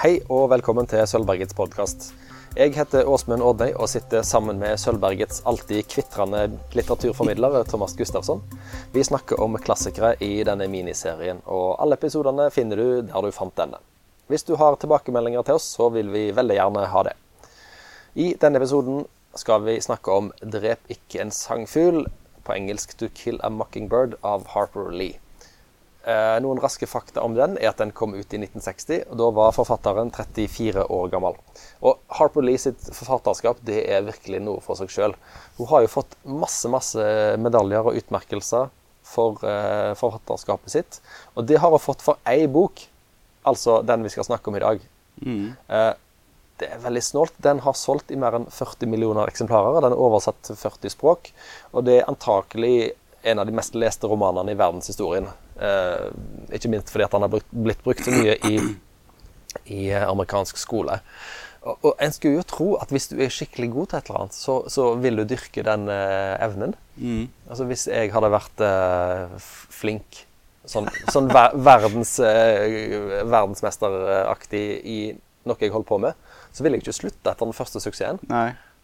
Hei og velkommen til Sølvbergets podkast. Jeg heter Åsmund Ordnøy og sitter sammen med Sølvbergets alltid kvitrende litteraturformidler Thomas Gustafsson. Vi snakker om klassikere i denne miniserien, og alle episodene finner du der du fant denne. Hvis du har tilbakemeldinger til oss, så vil vi veldig gjerne ha det. I denne episoden skal vi snakke om 'Drep ikke en sangfugl', på engelsk 'To Kill a Mockingbird' av Harper Lee. Eh, noen raske fakta om den er at den kom ut i 1960, og da var forfatteren 34 år gammel. Og Harper Lee sitt forfatterskap det er virkelig noe for seg sjøl. Hun har jo fått masse masse medaljer og utmerkelser for eh, forfatterskapet sitt. Og det har hun fått for ei bok, altså den vi skal snakke om i dag. Eh, det er veldig snålt. Den har solgt i mer enn 40 millioner eksemplarer. Den er oversatt til 40 språk, og det er antakelig en av de mest leste romanene i verdenshistorien. Eh, ikke minst fordi han har blitt brukt så mye i, i amerikansk skole. Og, og En skulle jo tro at hvis du er skikkelig god til et eller annet, så, så vil du dyrke den eh, evnen. Altså Hvis jeg hadde vært eh, flink, sånn, sånn ver verdens, eh, verdensmesteraktig i noe jeg holder på med, så ville jeg ikke slutte etter den første suksessen.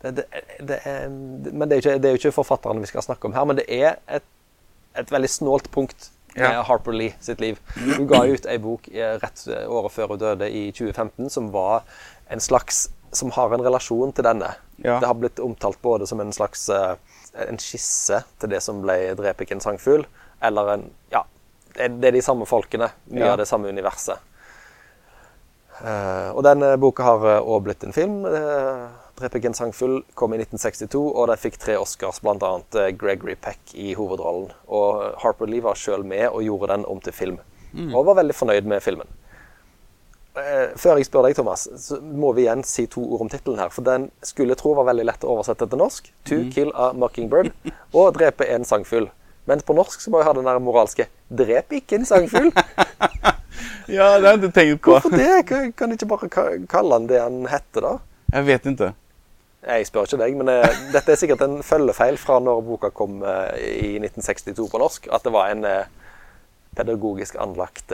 Det, det, det er, men det er, jo ikke, ikke forfatterne vi skal snakke om her, men det er et, et veldig snålt punkt med Ja. Harper Lee sitt liv. Hun ga ut ei bok eh, rett året før hun døde, i 2015, som var en slags som har en relasjon til denne. Ja. Det har blitt omtalt både som en slags eh, en skisse til det som ble 'Drep ikke en sangfugl', eller en Ja, det er, de samme folkene. Mye Ja. av det samme universet. Eh, og denne boka har òg blitt en film. Uh, sang sangfugl' kom i 1962, og de fikk tre Oscars, bl.a. Uh, Gregory Peck i hovedrollen. Og Harper Lee var sjøl med og gjorde den om til film, og var veldig fornøyd med filmen. Eh, før jeg spør deg, Thomas, så må vi igjen si to ord om tittelen her. For den skulle jeg tro var veldig lett å oversette til norsk. 'To kill a mockingbird' og 'Drepe en sangfugl'. Men på norsk så må jeg ha den der moralske 'Drep ikke en sangfugl'. Ja, det har jeg ikke tenkt på. Hvorfor det? Kan du ikke bare kalle han det han heter, da? Jeg vet ikke. Jeg spør ikke deg, men eh, dette er sikkert en følgefeil fra når boka kom eh, i 1962 på norsk. At det var en eh, pedagogisk anlagt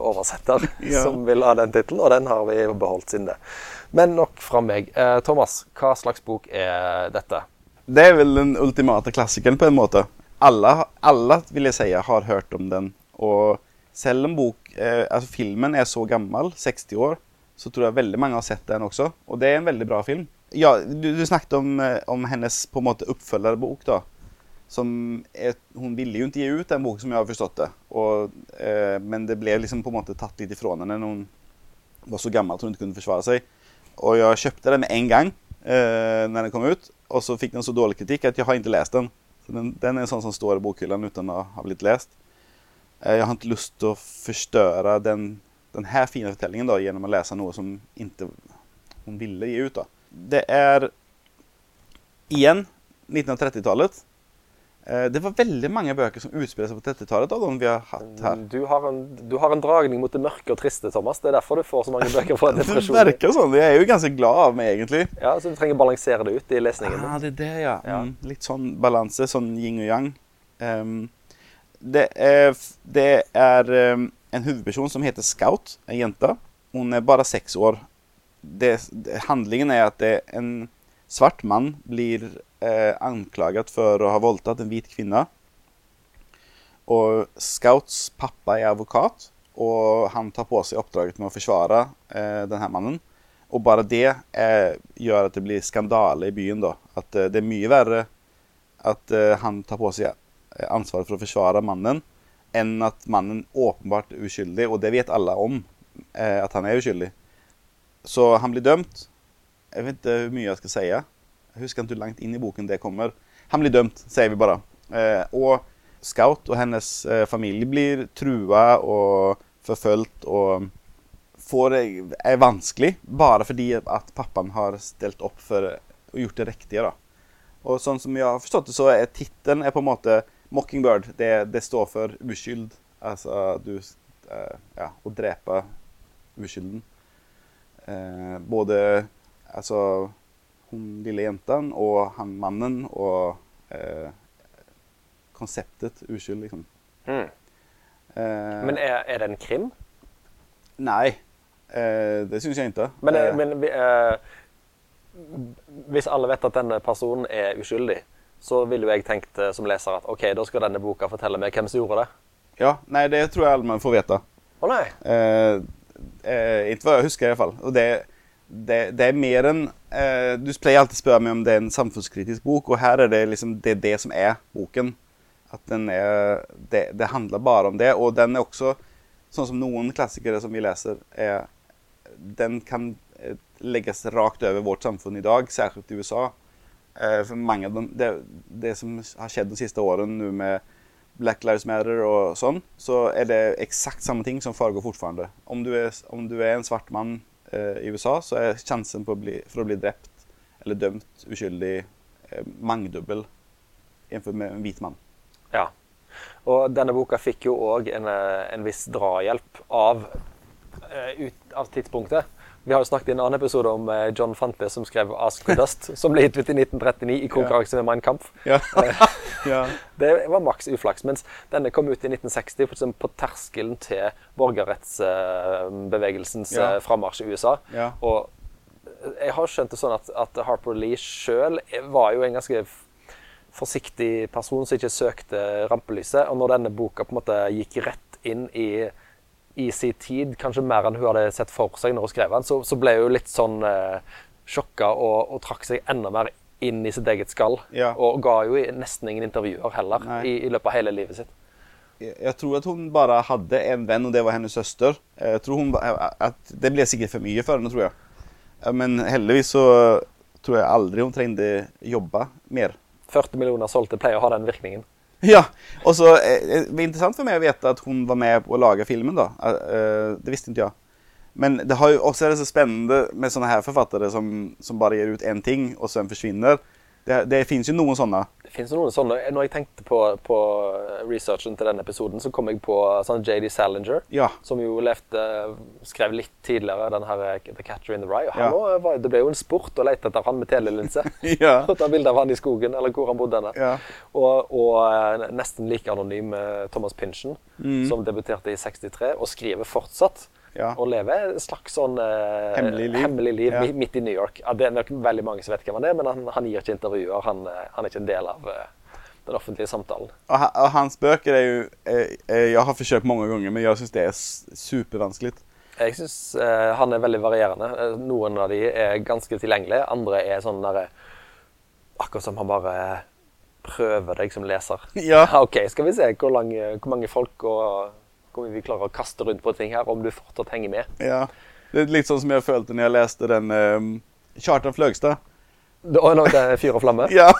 oversetter Ja. som vil ha den tittelen, og den har vi beholdt siden det. Men nok fra meg. Thomas, hva slags bok er dette? Det er vel den ultimate klassikeren på en måte. Alle, alle vil jeg si, har hørt om den. Og selv om bok, eh, altså filmen er så gammel, 60 år, så tror jeg veldig mange har sett den også. Og det er en veldig bra film. Ja, du, du snakket om, eh, om hennes på en måte oppfølgerbok, da. Som er, hun ville jo ikke gi ut den boken, som jeg har forstått det. Og, eh, men det ble liksom på en måte tatt litt ifrån henne når hun var så gammel at hun ikke kunne forsvare seg. Og jeg kjøpte den med en gang eh, når den kom ut, og så fikk den så dårlig kritikk at jeg har ikke lest den. Så den, den er sånn som står i bokhylla uten å ha blitt lest. Eh, jeg har ikke lyst til å forstørre den, den her fine fortellingen da, gjennom å lese noe som ikke hun ville gi ut. da. Det er igjen 1930-tallet. Eh, det var veldig mange bøker som utspiller seg på 30-tallet av de vi har hatt her. Du har, en, du har en dragning mot det mørke og triste, Thomas. Det er derfor du får så mange bøker fra Det depresjon. virker sånn. Jeg er jo ganske glad av meg, egentlig. Ja, så du trenger å balansere det ut i lesningen. Ah, det er det, ja. Ja. Mm, litt sånn balanse, sånn yin og yang. Um, det er, det er um, en hovedperson som heter Scout, en jente. Hun er bare seks år. Det, handlingen er at en svart mann blir eh, anklaget for å ha voldtatt en hvit kvinne. Og Scouts pappa er advokat, og han tar på seg oppdraget med å forsvare eh, denne mannen. Og bare det eh, gjør at det blir skandale i byen. da. At eh, det er mye verre at eh, han tar på seg eh, ansvaret for å forsvare mannen, enn at mannen åpenbart er uskyldig, og det vet alle om, eh, at han er uskyldig. Så han blir dømt. Jeg vet ikke hvor mye jeg skal si. Jeg husker ikke hvor langt inn i boken det kommer. Han blir dømt, sier vi bare. Eh, og Scout og hennes eh, familie blir trua og forfulgt og får, er vanskelig bare fordi at pappaen har stelt opp for og gjort det riktige. da. Og sånn som jeg har forstått det, så er tittelen på en måte 'Mockingbird'. Det, det står for uskyld. Altså du eh, Ja, å drepe uskylden. Eh, både altså hun lille jenta og han mannen og eh, konseptet uskyld, liksom. Mm. Eh, Men er, er det en krim? Nei. Eh, det syns jeg ikke. Men, eh, Eh, men vi, eh, hvis alle vet at denne personen er uskyldig, så ville jo jeg tenkt som leser at OK, da skal denne boka fortelle meg hvem som gjorde det. Ja, nei, det tror jeg alle får vite. Å nei. Eh, eh, ikke hva jeg husker, i hvert fall. Og det, det, det er mer enn eh, Du pleier alltid å spørre meg om det er en samfunnskritisk bok, og her er det liksom det, det som er boken. At den er det, det handler bare om det. Og den er også, sånn som noen klassikere som vi leser, er Den kan eh, legges rakt over vårt samfunn i dag, særlig i USA. Eh, for mange av dem, det som har skjedd de siste årene nå med Black Lives Matter og sånn, så er det eksakt samme ting som foregår fortfarande. Om om du er en svart mann eh, i USA, så er sjansen for å bli drept eller dømt uskyldig eh, mangedobbel innenfor med en hvit mann. Ja. Og denne boka fikk jo òg en, eh, en viss drahjelp av, eh, ut, av tidspunktet. Vi har jo snakket i en annen episode om eh, John Fante som skrev 'Ask for Dust', som ble gitt ut i 1939 i konkurranse med Mein Kampf. Ja. ja. Det var maks uflaks. Mens denne kom ut i 1960 på terskelen til borgerrettsbevegelsens Ja. eh, frammarsj i USA. Ja. Og jeg har skjønt det sånn at, at Harper Lee sjøl var jo en ganske forsiktig person som ikke søkte rampelyset. Og når denne boka på en måte gikk rett inn i, i sin tid, kanskje mer enn hun hadde sett for seg når hun skrev den, så, så ble hun litt sånn eh, sjokka og, og trakk seg enda mer inn i sitt eget skall. Ja. Og ga jo nesten ingen intervjuer heller i, i løpet av hele livet sitt. Jeg jeg tror at hun bare hadde en venn, og det var hennes søster. Jeg tror hun, at Det ble sikkert for mye for henne, tror jeg. Men heldigvis så tror jeg aldri hun trengte jobbe mer. 40 millioner solgte pleier å ha den virkningen. Ja, og så eh, Det var interessant for meg å vite at hun var med på å lage filmen. da. Eh, eh, Det visste ikke jeg. Men det har jo også er det så spennende med sånne her forfattere som, som bare gir ut én ting, og sen forsvinner. Det, det fins jo noen sånne. Det finnes noen sånne. Når jeg tenkte på, på researchen til denne episoden, så kom jeg på sånn JD Salinger. Ja. Som jo levde, skrev litt tidligere den her eh, The Catcher in the Rye. Ja. han var- det ble jo en sport å lete etter han med telelinse. Ja. Og ta bilde av han i skogen, eller hvor han bodde. henne. Ja. Og, og eh, nesten like anonym eh, Thomas Pynchon, Mm. som debuterte i 63, og skriver fortsatt. Ja. Og lever et slags sånn eh, Hemmelig liv. hemmelig liv Ja. midt i New York. Ja, det er nok veldig mange som vet hvem han er, men han, han gir ikke intervjuer. Han, eh, han er ikke en del av eh, den offentlige samtalen. Og, ha- og hans bøker er jo eh, eh, Jeg har forsøkt mange ganger, men jeg syns det er supervanskelig. Jeg syns eh, han er veldig varierende. Eh, Noen av de er ganske tilgjengelige, andre er sånn derre Akkurat som han bare prøver deg som leser. Ja. OK, skal vi se hvor, lang, hvor mange folk og hvor mye vi klarer å kaste rundt på ting her, om du fortsatt henger med. Ja. Det er litt sånn som jeg følte når jeg leste den um, Kjartan Fløgstad. Å, når det er fyr og flamme. Ja.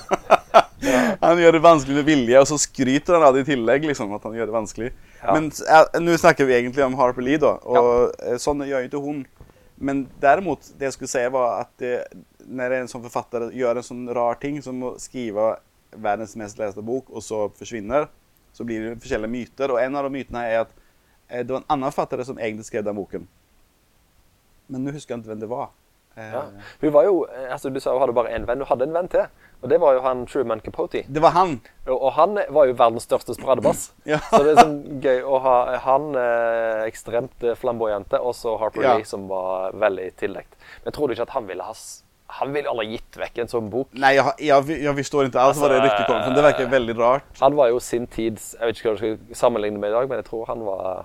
han gjør det vanskelig med vilje, og så skryter han av det i tillegg. liksom, at han gjør det vanskelig. Ja. Men eh, nå snakker vi egentlig om Harper Lee, da, og ja. sånn gjør jo ikke hun. Men derimot, det jeg skulle si, var at det, når en sånn forfatter gjør en sånn rar ting som å skrive verdens mest leste bok, og så forsvinner, så blir det forskjellige myter. Og en av de mytene er at eh, det var en annen forfatter som egentlig skrev den boken. Men nå husker jeg ikke hvem det var. Eh, Ja. Hun var jo, eh, altså Du sa hun hadde bare én venn. Hun hadde en venn til. Og det var jo han Truman Capote. Det var han! Og, og han var jo verdens største spradebass. Ja. Så det er sånn gøy å ha han eh, ekstremt eh, flamboyante, og så Harper Ja. Lee, som var veldig tildekt. Men jeg tror du ikke at han ville ha Han ville aldri gitt vekk en sånn bok. Nei, jeg, jeg, jag förstår inte altså, det riktig från. Det veldig väldigt rart. Han var jo sin tids Jeg vet ikke hva du skal sammenligne med i dag, men jeg tror han var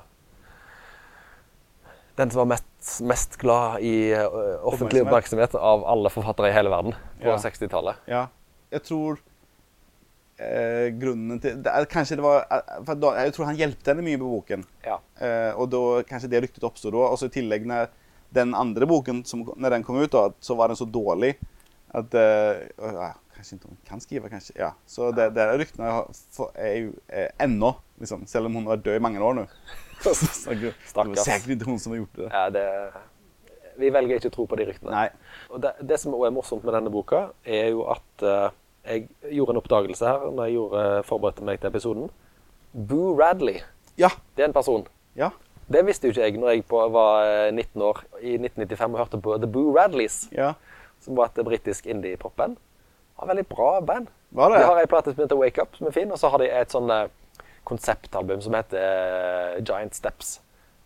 den som var mest, mest glad i eh, offentlig Oppmerksomhet. av alle forfattere i hele verden på Ja. 60-tallet. Ja, Jeg tror eh, grunnen til Det, kanske det var... eh, För då, tror han hjelpte henne mye med boken. Ja. Eh, og da, kanskje det ryktet oppsto da. Og så i tillegg, når den andre boken, som, når den kom ut da, så var den så dårlig at Eh, ja, hun kan skrive, kanskje. Ja. Så det, det ryktene jeg har- er ju eh, liksom. Selv om hun har død död i mange år nå. Stakkars. det var sikkert inte som har gjort det. Ja, det, vi velger ikke å tro på de ryktene. Nei. Og det, det som også er morsomt med denne boka, er jo at uh, jeg gjorde en oppdagelse her når jeg gjorde, forberedte meg til episoden. Boo Radley, Ja, det er en person. ja, Det visste jo ikke jeg når jeg på, var eh, 19 år i 1995 og hørte på The Boo Radleys, ja. som var et britisk indie-popband. Var veldig bra band. Var det? De har ei plate som heter Wake Up, som er fin, og så har de et sånn eh, konseptalbum som heter eh, Giant Steps.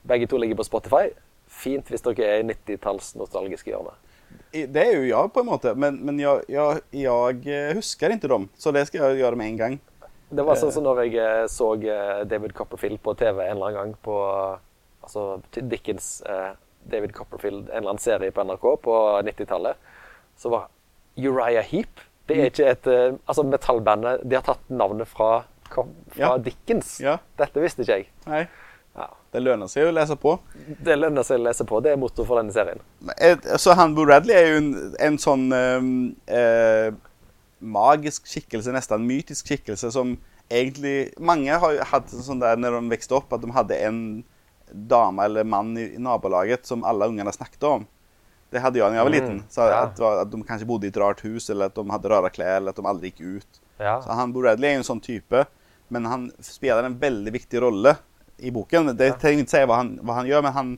Begge to ligger på Spotify. fint hvis dere er i 90-talls nostalgiske hjørne. Det er jo jeg, på en måte, men, men jeg, jeg, jeg, husker ikke dem. Så det skal jeg gjøre med en gang. Det var sånn som når jeg eh, så eh, David Copperfield på TV en eller annen gang på Altså Dickens eh, David Copperfield, en eller annen serie på NRK på 90-tallet, så var Uriah Heep Det er ikke et eh, Altså, metallbandet De har tatt navnet fra, fra Ja. Dickens. Ja. Dette visste ikke jeg. Nei. Ja. det lønner seg å lese på. Det lønner seg å lese på. Det er motto for denne serien. Så han Bo Radley er jo en, en sån ehm, eh, magisk skikkelse, nesten mytisk skikkelse som egentlig Mange har jo hatt sånn der når de vokste opp, at de hadde en dame eller mann i, i nabolaget som alle ungene snakket om. Det hadde jeg da jeg var liten. Så ja. at, var- at de kanskje bodde i et rart hus, eller at de hadde rare klær, eller at de aldri gikk ut. Ja. Så han Bo Radley er jo en sånn type, men han spiller en veldig viktig rolle i boken. Det trenger jeg ikke si hva han, hva han gjør, men han,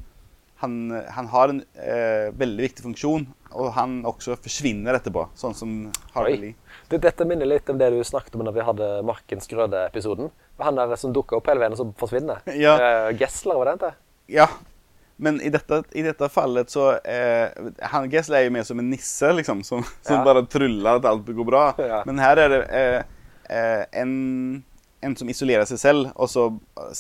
han, han har en eh, veldig viktig funksjon, og han også forsvinner etterpå, sånn som Harvey Lee. Du, dette minner litt om det du snakket om når vi hadde Markens Grøde-episoden. Han der som dukker opp hele veien og så forsvinner. Ja. Eh, Gessler, var det ikke? Ja, men i dette, i dette fallet så eh, han Gessle er jo mer som en nisse, liksom, som, som Ja. bare tryller at alt går bra. Ja. Men her er det eh, eh, en, en som isolerer seg selv, og så eh,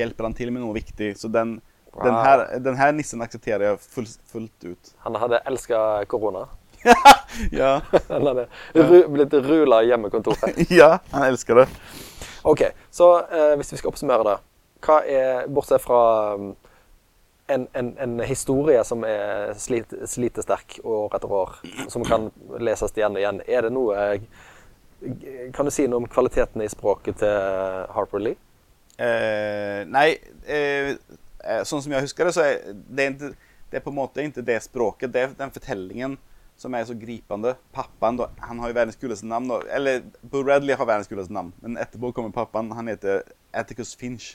hjelper han til med noe viktig. Så den, den, her, den her nissen aksepterer jeg full, fullt ut. Han hadde elska korona. Ja, Han hadde ru, blitt rula i hjemmekontoret. ja han elsker det. OK, så eh, hvis vi skal oppsummere det Hva er, bortsett fra en, en, en historie som er slit, slitesterk år etter år, som kan leses igjen og igjen, er det noe eh, Kan du si noe om kvaliteten i språket til Harper Lee? Eh, nei, eh, eh, sånn som jeg husker det, så er det, ikke, det er på en måte ikke det språket. Det er den fortellingen som er så gripende. Pappaen han har jo verdens kuleste navn. Eller Bo Radley har verdens kuleste navn, men etterpå kommer pappaen. Han heter Atticus Finch.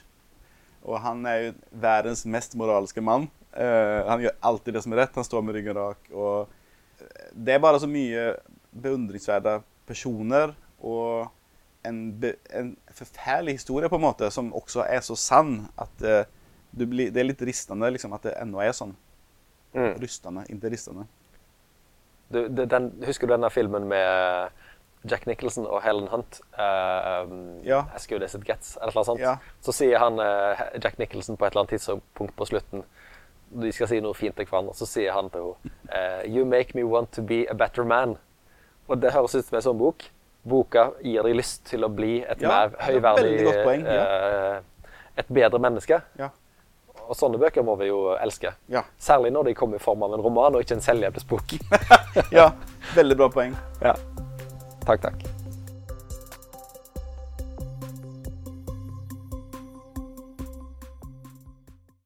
Og han er jo verdens mest moralske mann. Uh, han gjør alltid det som er rett. Han står med ryggen rak. Og eh, det er bare så mye beundringsverda personer og en, en forferdelig historie på en måte, som også er så sann at uh, du blir, det er litt ristende liksom, at det ennå er sånn. Mm. Rystende, ikke ristende. Du, den, husker du denne filmen med Jack Nicholson og Helen Hunt? Uh, Ja. As good as it gets, eller noe sånt. Ja. Så sier han uh, Jack Nicholson på et eller annet tidspunkt på slutten De skal si noe fint til hverandre, så sier han til henne uh, You make me want to be a better man. Og det høres ut som en sånn bok. Boka gir deg lyst til å bli et Ja, mer er høyverdig poeng, Et bedre menneske. Ja. Og sånne bøker må vi jo elske. Ja. Særlig når de kommer i form av en roman og ikke en selvhjelpsbok. ja. Veldig bra poeng. ja. Takk, takk.